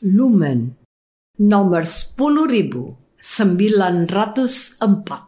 Lumen nomor 10904.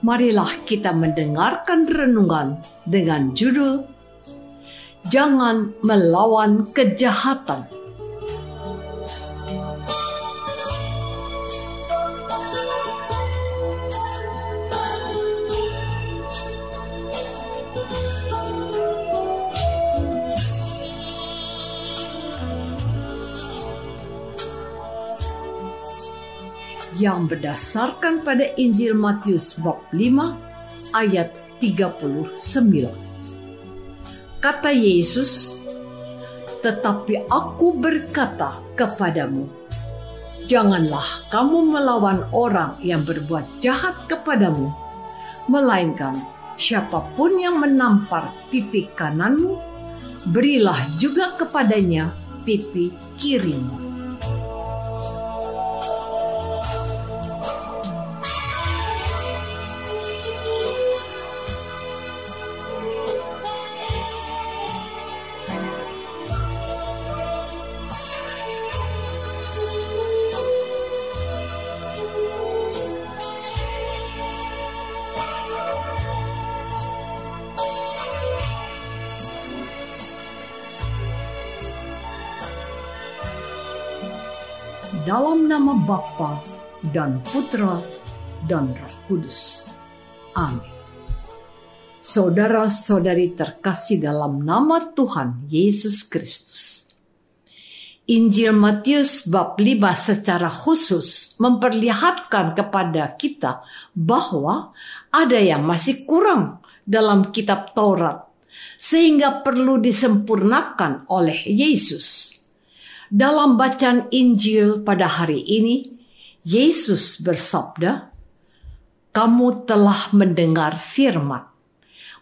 marilah kita mendengarkan renungan dengan judul Jangan Melawan Kejahatan. Yang berdasarkan pada Injil Matius bab 5 ayat 39. Kata Yesus, "Tetapi aku berkata kepadamu, janganlah kamu melawan orang yang berbuat jahat kepadamu, melainkan siapa pun yang menampar pipi kananmu, berilah juga kepadanya pipi kirimu." Dalam nama Bapa dan Putra dan Roh Kudus. Amin. Saudara-saudari terkasih dalam nama Tuhan Yesus Kristus. Injil Matius bab 5 secara khusus memperlihatkan kepada kita bahwa ada yang masih kurang dalam kitab Taurat sehingga perlu disempurnakan oleh Yesus. Dalam bacaan Injil pada hari ini, Yesus bersabda, "Kamu telah mendengar firman: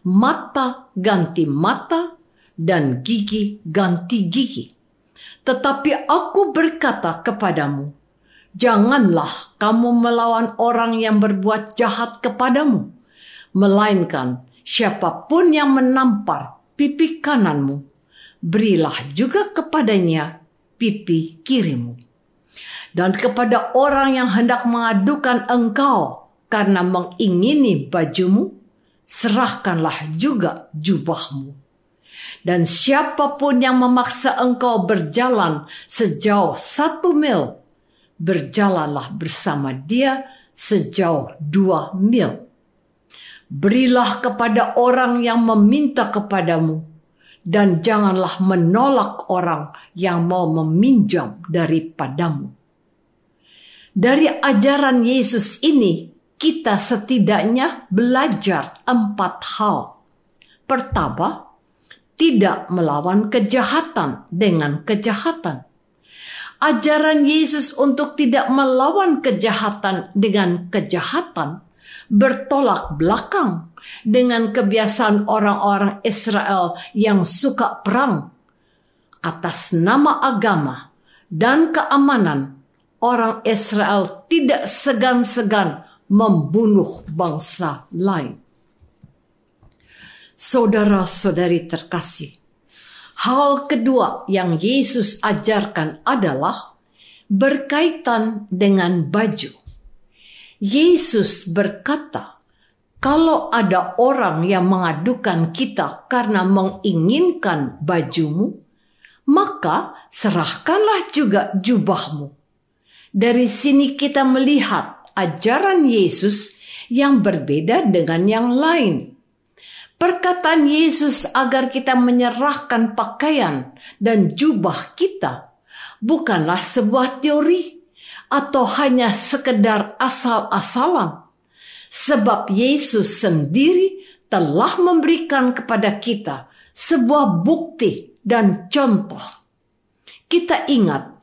Mata ganti mata dan gigi ganti gigi. Tetapi aku berkata kepadamu, janganlah kamu melawan orang yang berbuat jahat kepadamu, melainkan siapa pun yang menampar pipi kananmu, berilah juga kepadanya pipi kirimu. Dan kepada orang yang hendak mengadukan engkau karena mengingini bajumu, serahkanlah juga jubahmu. Dan siapa pun yang memaksa engkau berjalan sejauh satu mil, berjalanlah bersama dia sejauh dua mil. Berilah kepada orang yang meminta kepadamu, dan janganlah menolak orang yang mau meminjam daripadamu. Dari ajaran Yesus ini, kita setidaknya belajar empat hal. Pertama, tidak melawan kejahatan dengan kejahatan. Ajaran Yesus untuk tidak melawan kejahatan dengan kejahatan bertolak belakang dengan kebiasaan orang-orang Israel yang suka perang atas nama agama dan keamanan. Orang Israel tidak segan-segan membunuh bangsa lain. Saudara-saudari terkasih, hal kedua yang Yesus ajarkan adalah berkaitan dengan baju. Yesus berkata, "Kalau ada orang yang mengadukan kita karena menginginkan bajumu, maka serahkanlah juga jubahmu." Dari sini kita melihat ajaran Yesus yang berbeda dengan yang lain. Perkataan Yesus agar kita menyerahkan pakaian dan jubah kita bukanlah sebuah teori atau hanya sekedar asal-asalan. Sebab Yesus sendiri telah memberikan kepada kita sebuah bukti dan contoh. Kita ingat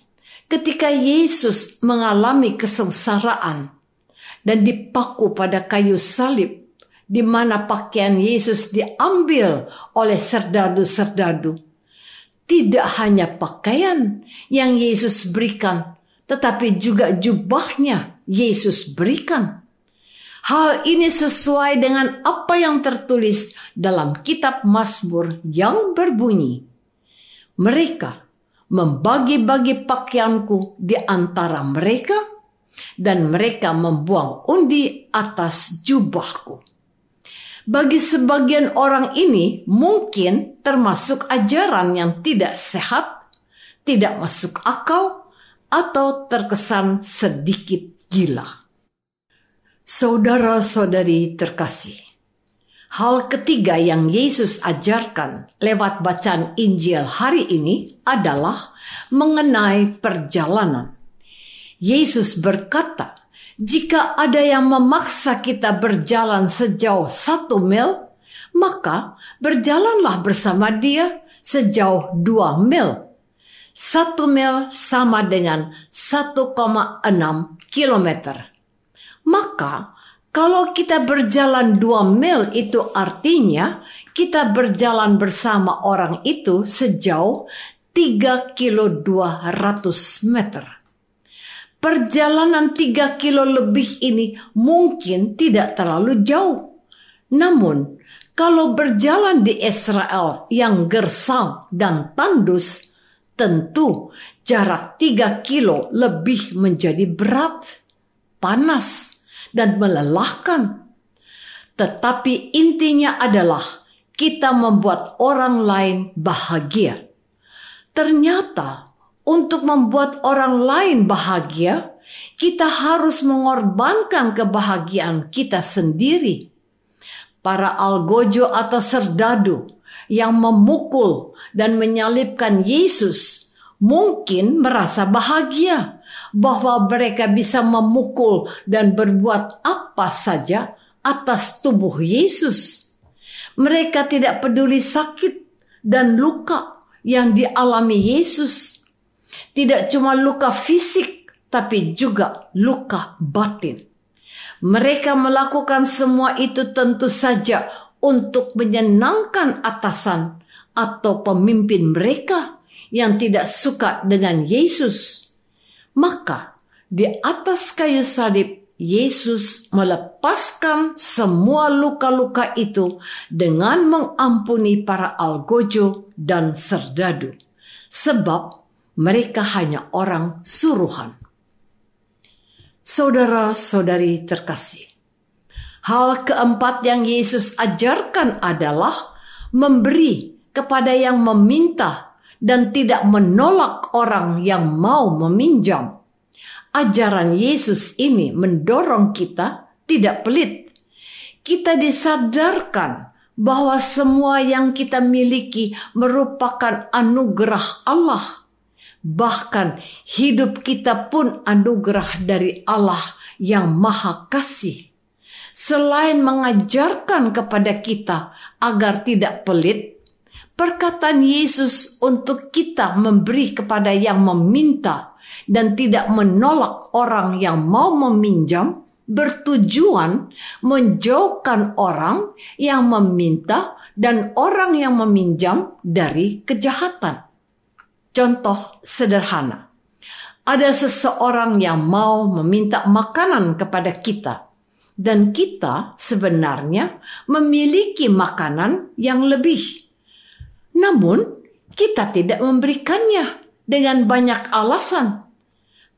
ketika Yesus mengalami kesengsaraan dan dipaku pada kayu salib di mana pakaian Yesus diambil oleh serdadu-serdadu. Tidak hanya pakaian yang Yesus berikan, tetapi juga jubahnya Yesus berikan. Hal ini sesuai dengan apa yang tertulis dalam kitab Mazmur yang berbunyi, "Mereka membagi-bagi pakaianku di antara mereka, dan mereka membuang undi atas jubahku." Bagi sebagian orang ini mungkin termasuk ajaran yang tidak sehat, tidak masuk akal, atau terkesan sedikit gila. Saudara-saudari terkasih, hal ketiga yang Yesus ajarkan lewat bacaan Injil hari ini adalah mengenai perjalanan. Yesus berkata, "Jika ada yang memaksa kita berjalan sejauh satu mil, maka berjalanlah bersama dia sejauh dua mil." Satu mil sama dengan 1,6 kilometer. Maka kalau kita berjalan 2 mil itu artinya kita berjalan bersama orang itu sejauh 3 kilo 200 meter. Perjalanan 3 kilo lebih ini mungkin tidak terlalu jauh. Namun, kalau berjalan di Israel yang gersang dan tandus, Tentu jarak 3 kilo lebih menjadi berat, panas, dan melelahkan. Tetapi intinya adalah kita membuat orang lain bahagia. Ternyata untuk membuat orang lain bahagia, kita harus mengorbankan kebahagiaan kita sendiri. Para algojo atau serdadu yang memukul dan menyalibkan Yesus mungkin merasa bahagia bahwa mereka bisa memukul dan berbuat apa saja atas tubuh Yesus. Mereka tidak peduli sakit dan luka yang dialami Yesus. Tidak cuma luka fisik, tapi juga luka batin. Mereka melakukan semua itu tentu saja untuk menyenangkan atasan atau pemimpin mereka yang tidak suka dengan Yesus. Maka di atas kayu salib Yesus melepaskan semua luka-luka itu dengan mengampuni para algojo dan serdadu, sebab mereka hanya orang suruhan. Saudara-saudari terkasih, Hal keempat yang Yesus ajarkan adalah memberi kepada yang meminta dan tidak menolak orang yang mau meminjam. Ajaran Yesus ini mendorong kita tidak pelit. Kita disadarkan bahwa semua yang kita miliki merupakan anugerah Allah. Bahkan hidup kita pun anugerah dari Allah yang Maha Kasih selain mengajarkan kepada kita agar tidak pelit, perkataan Yesus untuk kita memberi kepada yang meminta dan tidak menolak orang yang mau meminjam bertujuan menjauhkan orang yang meminta dan orang yang meminjam dari kejahatan. Contoh sederhana. Ada seseorang yang mau meminta makanan kepada kita dan kita sebenarnya memiliki makanan yang lebih. Namun, kita tidak memberikannya dengan banyak alasan.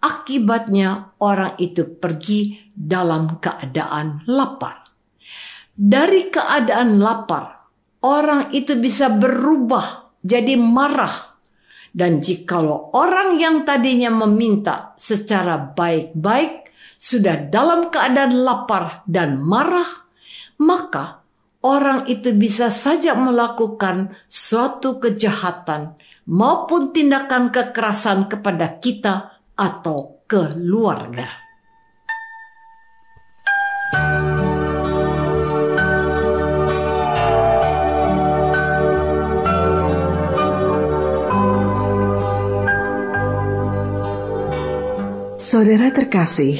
Akibatnya, orang itu pergi dalam keadaan lapar. Dari keadaan lapar, orang itu bisa berubah jadi marah. Dan jikalau orang yang tadinya meminta secara baik-baik sudah dalam keadaan lapar dan marah, maka orang itu bisa saja melakukan suatu kejahatan maupun tindakan kekerasan kepada kita atau keluarga. Saudara terkasih,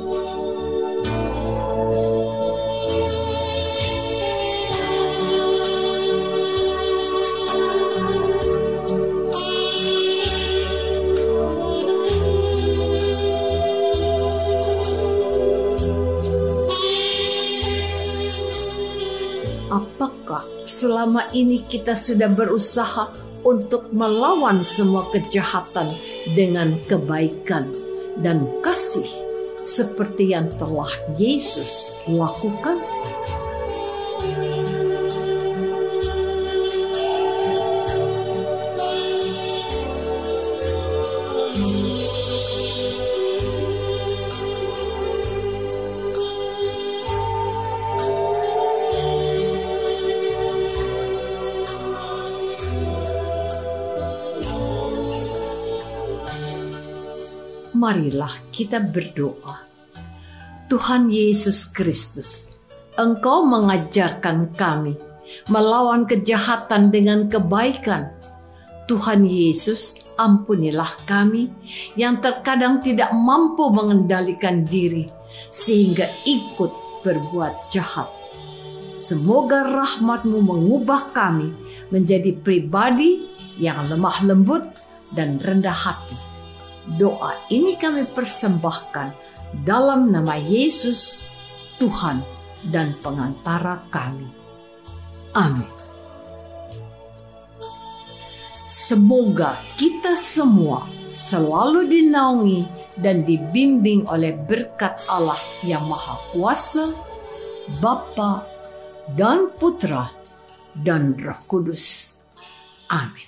Apakah selama ini kita sudah berusaha untuk melawan semua kejahatan dengan kebaikan dan kasih seperti yang telah Yesus lakukan? Marilah kita berdoa. Tuhan Yesus Kristus, Engkau mengajarkan kami melawan kejahatan dengan kebaikan. Tuhan Yesus, ampunilah kami yang terkadang tidak mampu mengendalikan diri sehingga ikut berbuat jahat. Semoga rahmatmu mengubah kami menjadi pribadi yang lemah lembut dan rendah hati Doa ini kami persembahkan dalam nama Yesus, Tuhan dan pengantara kami. Amin. Semoga kita semua selalu dinaungi dan dibimbing oleh berkat Allah yang Maha Kuasa, Bapa dan Putra dan Roh Kudus. Amin.